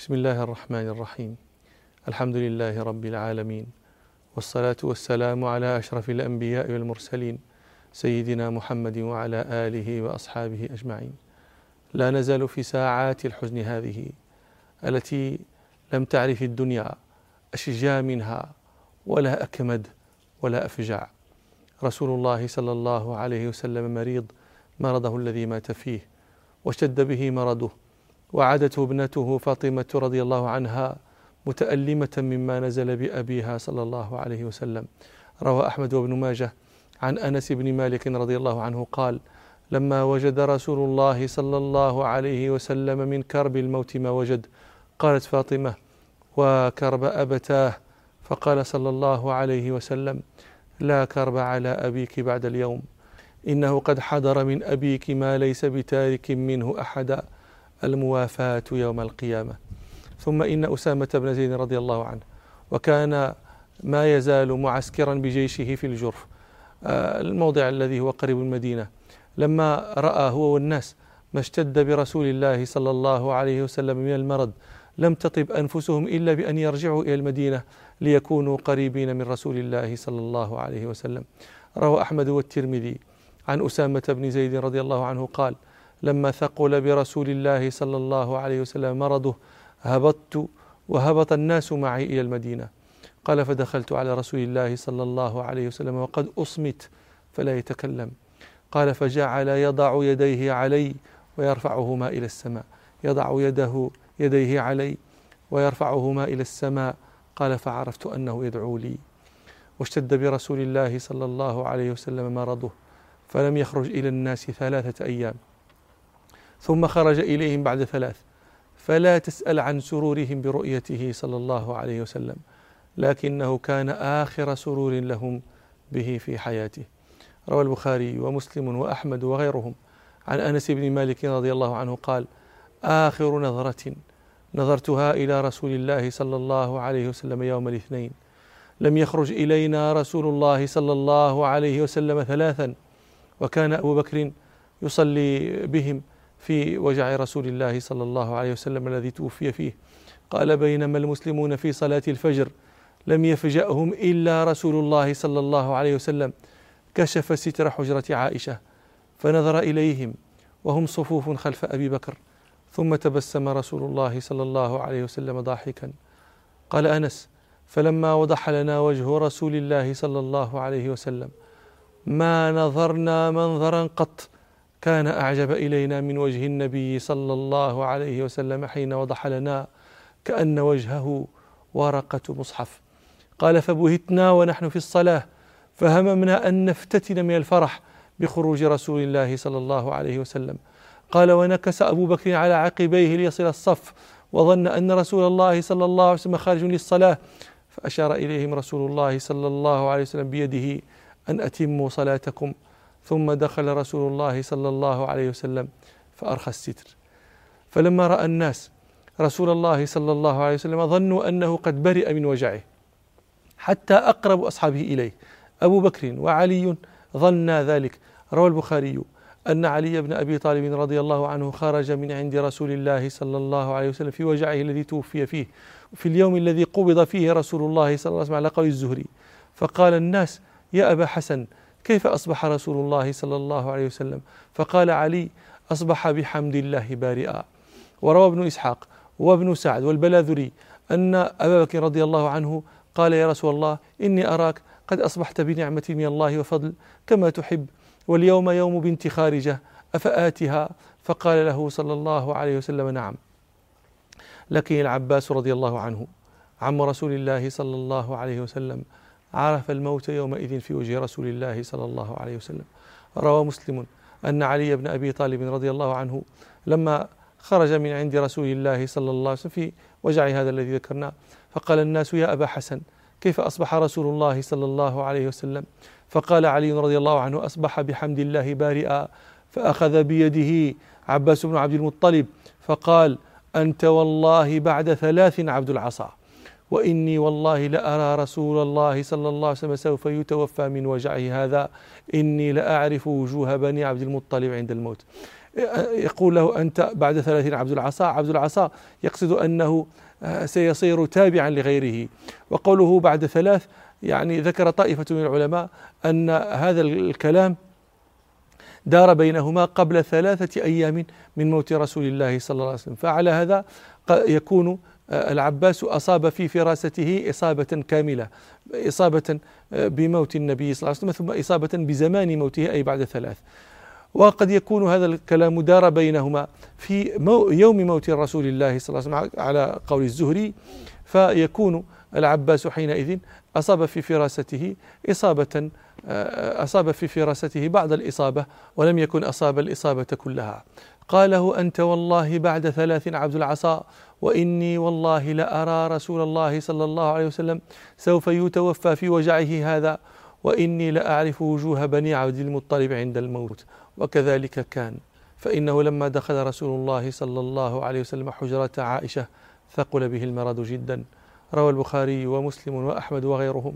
بسم الله الرحمن الرحيم. الحمد لله رب العالمين والصلاة والسلام على أشرف الأنبياء والمرسلين سيدنا محمد وعلى آله وأصحابه أجمعين. لا نزال في ساعات الحزن هذه التي لم تعرف الدنيا أشجى منها ولا أكمد ولا أفجع رسول الله صلى الله عليه وسلم مريض مرضه الذي مات فيه واشتد به مرضه وعادته ابنته فاطمة رضي الله عنها متألمة مما نزل بأبيها صلى الله عليه وسلم. روى أحمد وابن ماجه عن أنس بن مالك رضي الله عنه قال لما وجد رسول الله صلى الله عليه وسلم من كرب الموت ما وجد قالت فاطمة وكرب أبتاه. فقال صلى الله عليه وسلم لا كرب على أبيك بعد اليوم إنه قد حضر من أبيك ما ليس بتارك منه أحدا. الموافاة يوم القيامة. ثم إن أسامة بن زيد رضي الله عنه وكان ما يزال معسكرا بجيشه في الجرف. آه، الموضع الذي هو قريب المدينة. لما رأى هو والناس ما اشتد برسول الله صلى الله عليه وسلم من المرض لم تطب أنفسهم إلا بأن يرجعوا إلى المدينة ليكونوا قريبين من رسول الله صلى الله عليه وسلم. روى أحمد والترمذي. عن أسامة بن زيد رضي الله عنه قال لما ثقل برسول الله صلى الله عليه وسلم مرضه هبطت وهبط الناس معي إلى المدينة. قال فدخلت على رسول الله صلى الله عليه وسلم وقد أصمت فلا يتكلم. قال فجعل يضع يديه علي ويرفعهما إلى السماء. يضع يده يديه علي ويرفعهما إلى السماء. قال فعرفت أنه يدعو لي. واشتد برسول الله صلى الله عليه وسلم مرضه فلم يخرج إلى الناس ثلاثة أيام. ثم خرج إليهم بعد ثلاث. فلا تسأل عن سرورهم برؤيته صلى الله عليه وسلم لكنه كان آخر سرور لهم به في حياته. روى البخاري ومسلم وأحمد وغيرهم. عن أنس بن مالك رضي الله عنه قال آخر نظرة نظرتها إلى رسول الله صلى الله عليه وسلم يوم الاثنين. لم يخرج إلينا رسول الله صلى الله عليه وسلم ثلاثا وكان أبو بكر يصلي بهم. في وجع رسول الله صلى الله عليه وسلم الذي توفي فيه. قال بينما المسلمون في صلاة الفجر لم يفجأهم إلا رسول الله صلى الله عليه وسلم كشف ستر حجرة عائشة فنظر إليهم وهم صفوف خلف أبي بكر ثم تبسم رسول الله صلى الله عليه وسلم ضاحكا. قال أنس فلما وضح لنا وجه رسول الله صلى الله عليه وسلم ما نظرنا منظرا قط كان أعجب إلينا من وجه النبي صلى الله عليه وسلم حين وضح لنا كأن وجهه ورقة مصحف. قال فبهتنا ونحن في الصلاة فهممنا أن نفتتن من الفرح بخروج رسول الله صلى الله عليه وسلم. قال ونكس أبو بكر على عقبيه ليصل الصف وظن أن رسول الله صلى الله عليه وسلم خارج للصلاة فأشار إليهم رسول الله صلى الله عليه وسلم بيده أن أتموا صلاتكم. ثم دخل رسول الله صلى الله عليه وسلم فأرخى الستر. فلما رأى الناس رسول الله صلى الله عليه وسلم ظنوا أنه قد برئ من وجعه حتى أقرب أصحابه إليه أبو بكر وعلي ظنا ذلك. روى البخاري أن علي بن أبي طالب رضي الله عنه خرج من عند رسول الله صلى الله عليه وسلم في وجعه الذي توفي فيه في اليوم الذي قبض فيه رسول الله صلى الله عليه وسلم على قول الزهري. فقال الناس يا أبا حسن كيف أصبح رسول الله صلى الله عليه وسلم؟ فقال علي أصبح بحمد الله بارئا. وروى ابن إسحاق وابن سعد والبلاذري أن أبا بكر رضي الله عنه قال يا رسول الله إني أراك قد أصبحت بنعمة من الله وفضل كما تحب. واليوم يوم بنت خارجة أفآتها؟ فقال له صلى الله عليه وسلم نعم. لكن العباس رضي الله عنه عم رسول الله صلى الله عليه وسلم عرف الموت يومئذ في وجه رسول الله صلى الله عليه وسلم. روى مسلم أن علي بن أبي طالب رضي الله عنه لما خرج من عند رسول الله صلى الله عليه وسلم في وجع هذا الذي ذكرناه فقال الناس يا أبا حسن كيف أصبح رسول الله صلى الله عليه وسلم؟ فقال علي رضي الله عنه أصبح بحمد الله بارئا فأخذ بيده عباس بن عبد المطلب فقال أنت والله بعد ثلاث عبد العصا. وإني والله لأرى رسول الله صلى الله عليه وسلم سوف يتوفى من وجعه هذا. إني لأعرف وجوه بني عبد المطلب عند الموت. يقول له أنت بعد ثلاثين عبد العصا. عبد العصا يقصد أنه سيصير تابعا لغيره. وقوله بعد ثلاث يعني ذكر طائفة من العلماء أن هذا الكلام دار بينهما قبل ثلاثة أيام من موت رسول الله صلى الله عليه وسلم. فعلى هذا يكون العباس أصاب في فراسته إصابة كاملة إصابة بموت النبي صلى الله عليه وسلم ثم إصابة بزمان موته أي بعد ثلاث. وقد يكون هذا الكلام دار بينهما في يوم موت رسول الله صلى الله عليه وسلم على قول الزهري فيكون العباس حينئذ أصاب في فراسته إصابة أصاب في فراسته بعض الإصابة ولم يكن أصاب الإصابة كلها. قاله أنت والله بعد ثلاث عبد العصا وإني والله لأرى رسول الله صلى الله عليه وسلم سوف يتوفى في وجعه هذا وإني لأعرف وجوه بني عبد المطلب عند الموت. وكذلك كان فإنه لما دخل رسول الله صلى الله عليه وسلم حجرة عائشة ثقل به المرض جدا. روى البخاري ومسلم وأحمد وغيرهم.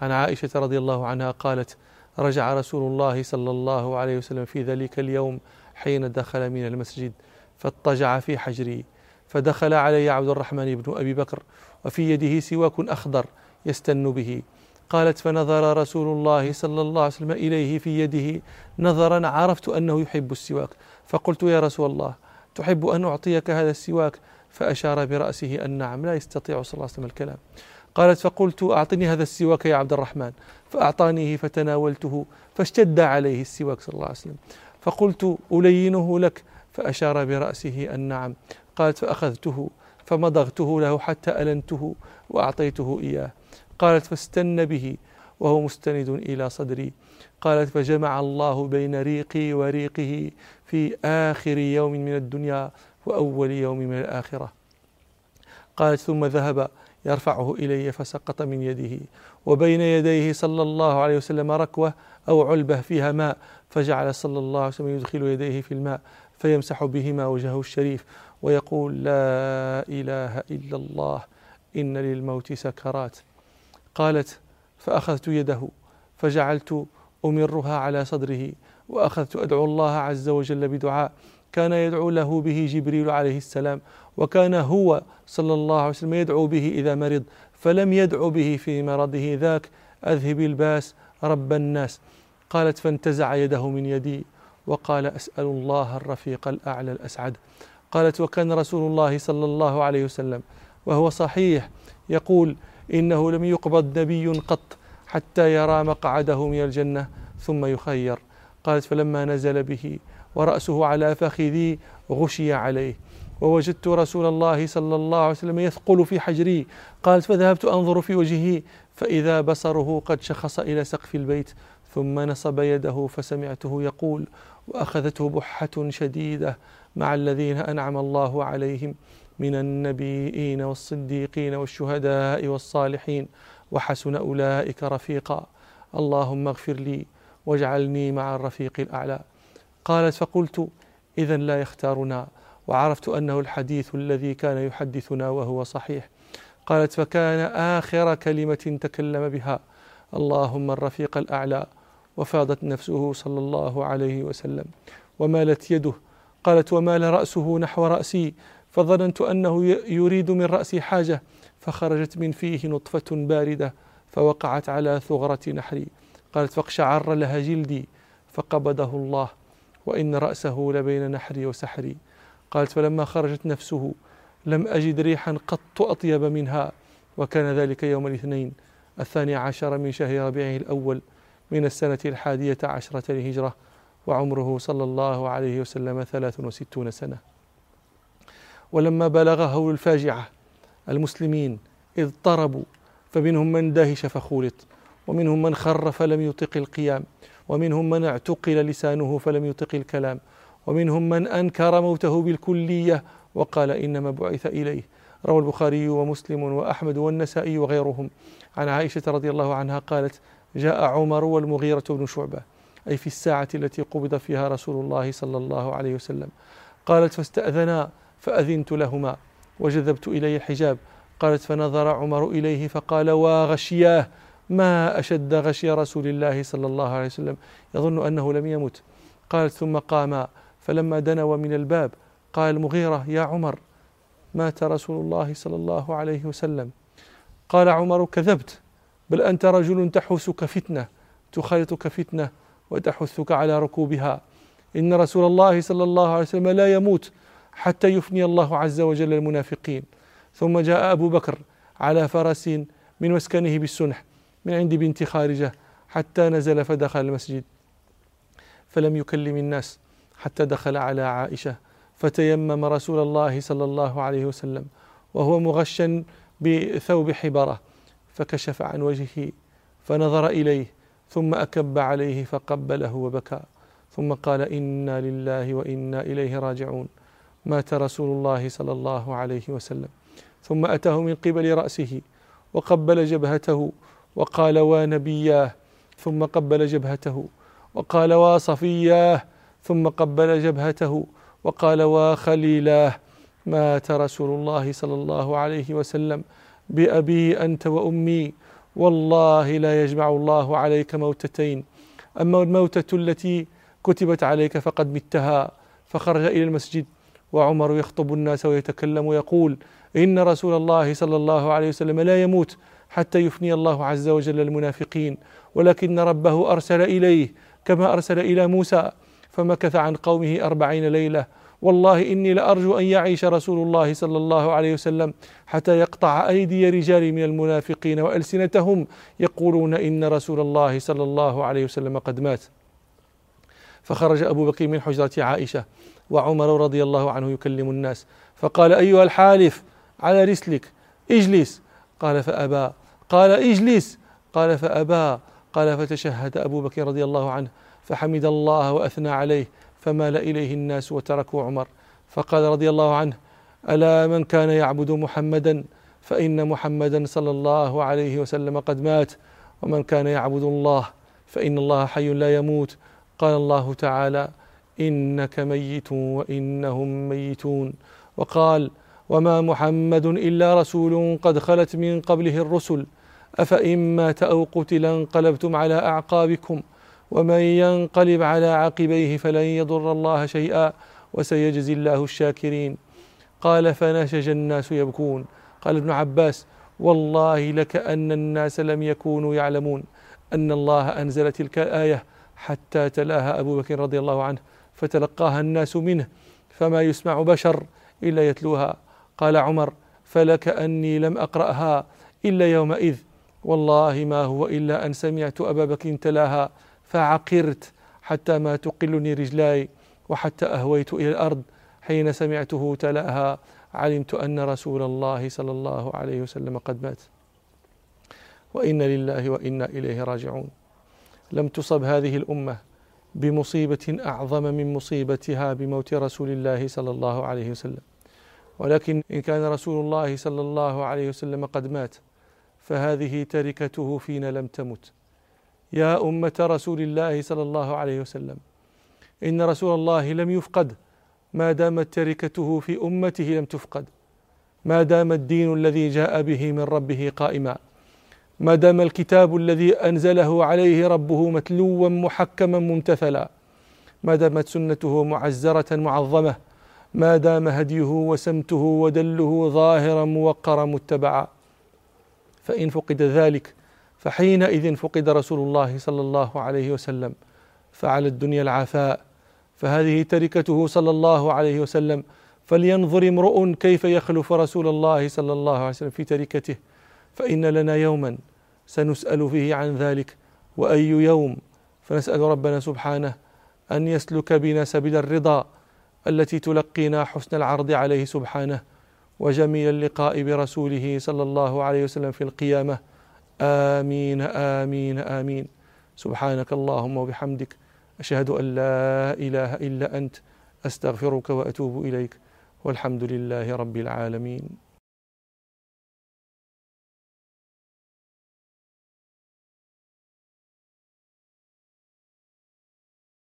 عن عائشة رضي الله عنها قالت رجع رسول الله صلى الله عليه وسلم في ذلك اليوم حين دخل من المسجد فاضطجع في حجري. فدخل علي عبد الرحمن بن أبي بكر وفي يده سواك أخضر يستن به. قالت فنظر رسول الله صلى الله عليه وسلم إليه في يده نظرا عرفت أنه يحب السواك. فقلت يا رسول الله تحب أن أعطيك هذا السواك؟ فأشار برأسه أن نعم لا يستطيع صلى الله عليه وسلم الكلام. قالت فقلت أعطني هذا السواك يا عبد الرحمن. فأعطانيه فتناولته فاشتد عليه السواك صلى الله عليه وسلم. فقلت ألينه لك؟ فأشار برأسه أن نعم. قالت فأخذته فمضغته له حتى ألنته وأعطيته إياه. قالت فاستن به وهو مستند إلى صدري. قالت فجمع الله بين ريقي وريقه في آخر يوم من الدنيا وأول يوم من الآخرة. قالت ثم ذهب يرفعه إلي فسقط من يده. وبين يديه صلى الله عليه وسلم ركوة أو علبة فيها ماء فجعل صلى الله عليه وسلم يدخل يديه في الماء فيمسح بهما وجهه الشريف. ويقول لا إله إلا الله إن للموت سكرات. قالت فأخذت يده فجعلت أمرها على صدره وأخذت أدعو الله عز وجل بدعاء. كان يدعو له به جبريل عليه السلام وكان هو صلى الله عليه وسلم يدعو به إذا مرض فلم يدعو به في مرضه ذاك. أذهب الباس رب الناس. قالت فانتزع يده من يدي وقال أسأل الله الرفيق الأعلى الأسعد. قالت وكان رسول الله صلى الله عليه وسلم وهو صحيح يقول إنه لم يقبض نبي قط حتى يرى مقعده من الجنة ثم يخير. قالت فلما نزل به ورأسه على فخذي غشي عليه ووجدت رسول الله صلى الله عليه وسلم يثقل في حجري. قالت فذهبت أنظر في وجهه فإذا بصره قد شخص إلى سقف البيت ثم نصب يده فسمعته يقول وأخذته بحة شديدة مع الذين أنعم الله عليهم من النبيين والصديقين والشهداء والصالحين وحسن أولئك رفيقا. اللهم اغفر لي واجعلني مع الرفيق الأعلى. قالت فقلت إذا لا يختارنا. وعرفت أنه الحديث الذي كان يحدثنا وهو صحيح. قالت فكان آخر كلمة تكلم بها. اللهم الرفيق الأعلى. وفاضت نفسه صلى الله عليه وسلم. ومالت يده قالت ومال رأسه نحو رأسي فظننت أنه يريد من رأسي حاجة فخرجت من فيه نطفة باردة فوقعت على ثغرة نحري. قالت فاقشعر لها جلدي فقبضه الله وإن رأسه لبين نحري وسحري. قالت فلما خرجت نفسه لم أجد ريحا قط أطيب منها وكان ذلك يوم الاثنين الثاني عشر من شهر ربيعه الأول من السنة الحادية عشرة للهجرة. وعمره صلى الله عليه وسلم ثلاث وستون سنة. ولما بلغ هول الفاجعة المسلمين اضطربوا فمنهم من دهش فخولط ومنهم من خر فلم يطق القيام ومنهم من اعتقل لسانه فلم يطق الكلام ومنهم من أنكر موته بالكلية وقال إنما بعث إليه. روى البخاري ومسلم وأحمد والنسائي وغيرهم. عن عائشة رضي الله عنها قالت جاء عمر والمغيرة بن شعبة. أي في الساعة التي قبض فيها رسول الله صلى الله عليه وسلم. قالت فاستأذنا فأذنت لهما وجذبت إلي الحجاب. قالت فنظر عمر إليه فقال وغشياه ما أشد غشي رسول الله صلى الله عليه وسلم يظن أنه لم يمت. قالت ثم قاما فلما دنوا من الباب قال المغيرة يا عمر مات رسول الله صلى الله عليه وسلم. قال عمر كذبت بل أنت رجل تحوسك فتنة تخالطك فتنة وتحثك على ركوبها. إن رسول الله صلى الله عليه وسلم لا يموت حتى يفني الله عز وجل المنافقين. ثم جاء أبو بكر على فرس من مسكنه بالسنح من عند بنت خارجة حتى نزل فدخل المسجد. فلم يكلم الناس حتى دخل على عائشة. فتيمم رسول الله صلى الله عليه وسلم وهو مغشا بثوب حبرة. فكشف عن وجهه فنظر إليه. ثم أكب عليه فقبله وبكى. ثم قال إنا لله وإنا إليه راجعون. مات رسول الله صلى الله عليه وسلم. ثم أتاه من قبل رأسه وقبل جبهته وقال ونبياه ثم قبل جبهته وقال وصفياه ثم قبل جبهته وقال وخليلاه مات رسول الله صلى الله عليه وسلم. بأبي أنت وأمي. والله لا يجمع الله عليك موتتين. أما الموتة التي كتبت عليك فقد متها فخرج إلى المسجد وعمر يخطب الناس ويتكلم ويقول إن رسول الله صلى الله عليه وسلم لا يموت حتى يفني الله عز وجل المنافقين ولكن ربه أرسل إليه كما أرسل إلى موسى فمكث عن قومه أربعين ليلة والله إني لأرجو أن يعيش رسول الله صلى الله عليه وسلم حتى يقطع أيدي رجال من المنافقين وألسنتهم يقولون إن رسول الله صلى الله عليه وسلم قد مات. فخرج أبو بكر من حجرة عائشة وعمر رضي الله عنه يكلم الناس فقال أيها الحالف على رسلك اجلس. قال فأبى. قال اجلس. قال فأبى. قال فتشهد أبو بكر رضي الله عنه فحمد الله وأثنى عليه فمال إليه الناس وتركوا عمر. فقال رضي الله عنه ألا من كان يعبد محمدا؟ فإن محمدا صلى الله عليه وسلم قد مات. ومن كان يعبد الله؟ فإن الله حي لا يموت. قال الله تعالى إنك ميت وإنهم ميتون. وقال وما محمد إلا رسول قد خلت من قبله الرسل. أفإن مات أو قتل انقلبتم على أعقابكم. ومن ينقلب على عقبيه فلن يضر الله شيئا وسيجزي الله الشاكرين. قال فنشج الناس يبكون. قال ابن عباس والله لكأن الناس لم يكونوا يعلمون أن الله أنزل تلك الآية حتى تلاها أبو بكر رضي الله عنه فتلقاها الناس منه فما يسمع بشر إلا يتلوها. قال عمر فلكأني لم أقرأها إلا يومئذ والله ما هو إلا أن سمعت أبا بكر تلاها. فعقرت حتى ما تقلني رجلاي وحتى أهويت إلى الأرض حين سمعته تلاها. علمت أن رسول الله صلى الله عليه وسلم قد مات. وإن لله وإنا إليه راجعون. لم تصب هذه الأمة بمصيبة أعظم من مصيبتها بموت رسول الله صلى الله عليه وسلم. ولكن إن كان رسول الله صلى الله عليه وسلم قد مات فهذه تركته فينا لم تمت. يا أمة رسول الله صلى الله عليه وسلم. إن رسول الله لم يفقد ما دامت تركته في أمته لم تفقد. ما دام الدين الذي جاء به من ربه قائما. ما دام الكتاب الذي أنزله عليه ربه متلوا محكما ممتثلا. ما دامت سنته معزرة معظمة. ما دام هديه وسمته ودله ظاهرا موقرا متبعا. فإن فقد ذلك فحينئذ فقد رسول الله صلى الله عليه وسلم فعلى الدنيا العفاء فهذه تركته صلى الله عليه وسلم فلينظر امرؤ كيف يخلف رسول الله صلى الله عليه وسلم في تركته فإن لنا يوما سنسأل فيه عن ذلك وأي يوم؟ فنسأل ربنا سبحانه أن يسلك بنا سبيل الرضا التي تلقينا حسن العرض عليه سبحانه وجميل اللقاء برسوله صلى الله عليه وسلم في القيامة. آمين آمين آمين. سبحانك اللهم وبحمدك أشهد أن لا إله إلا أنت أستغفرك وأتوب إليك والحمد لله رب العالمين.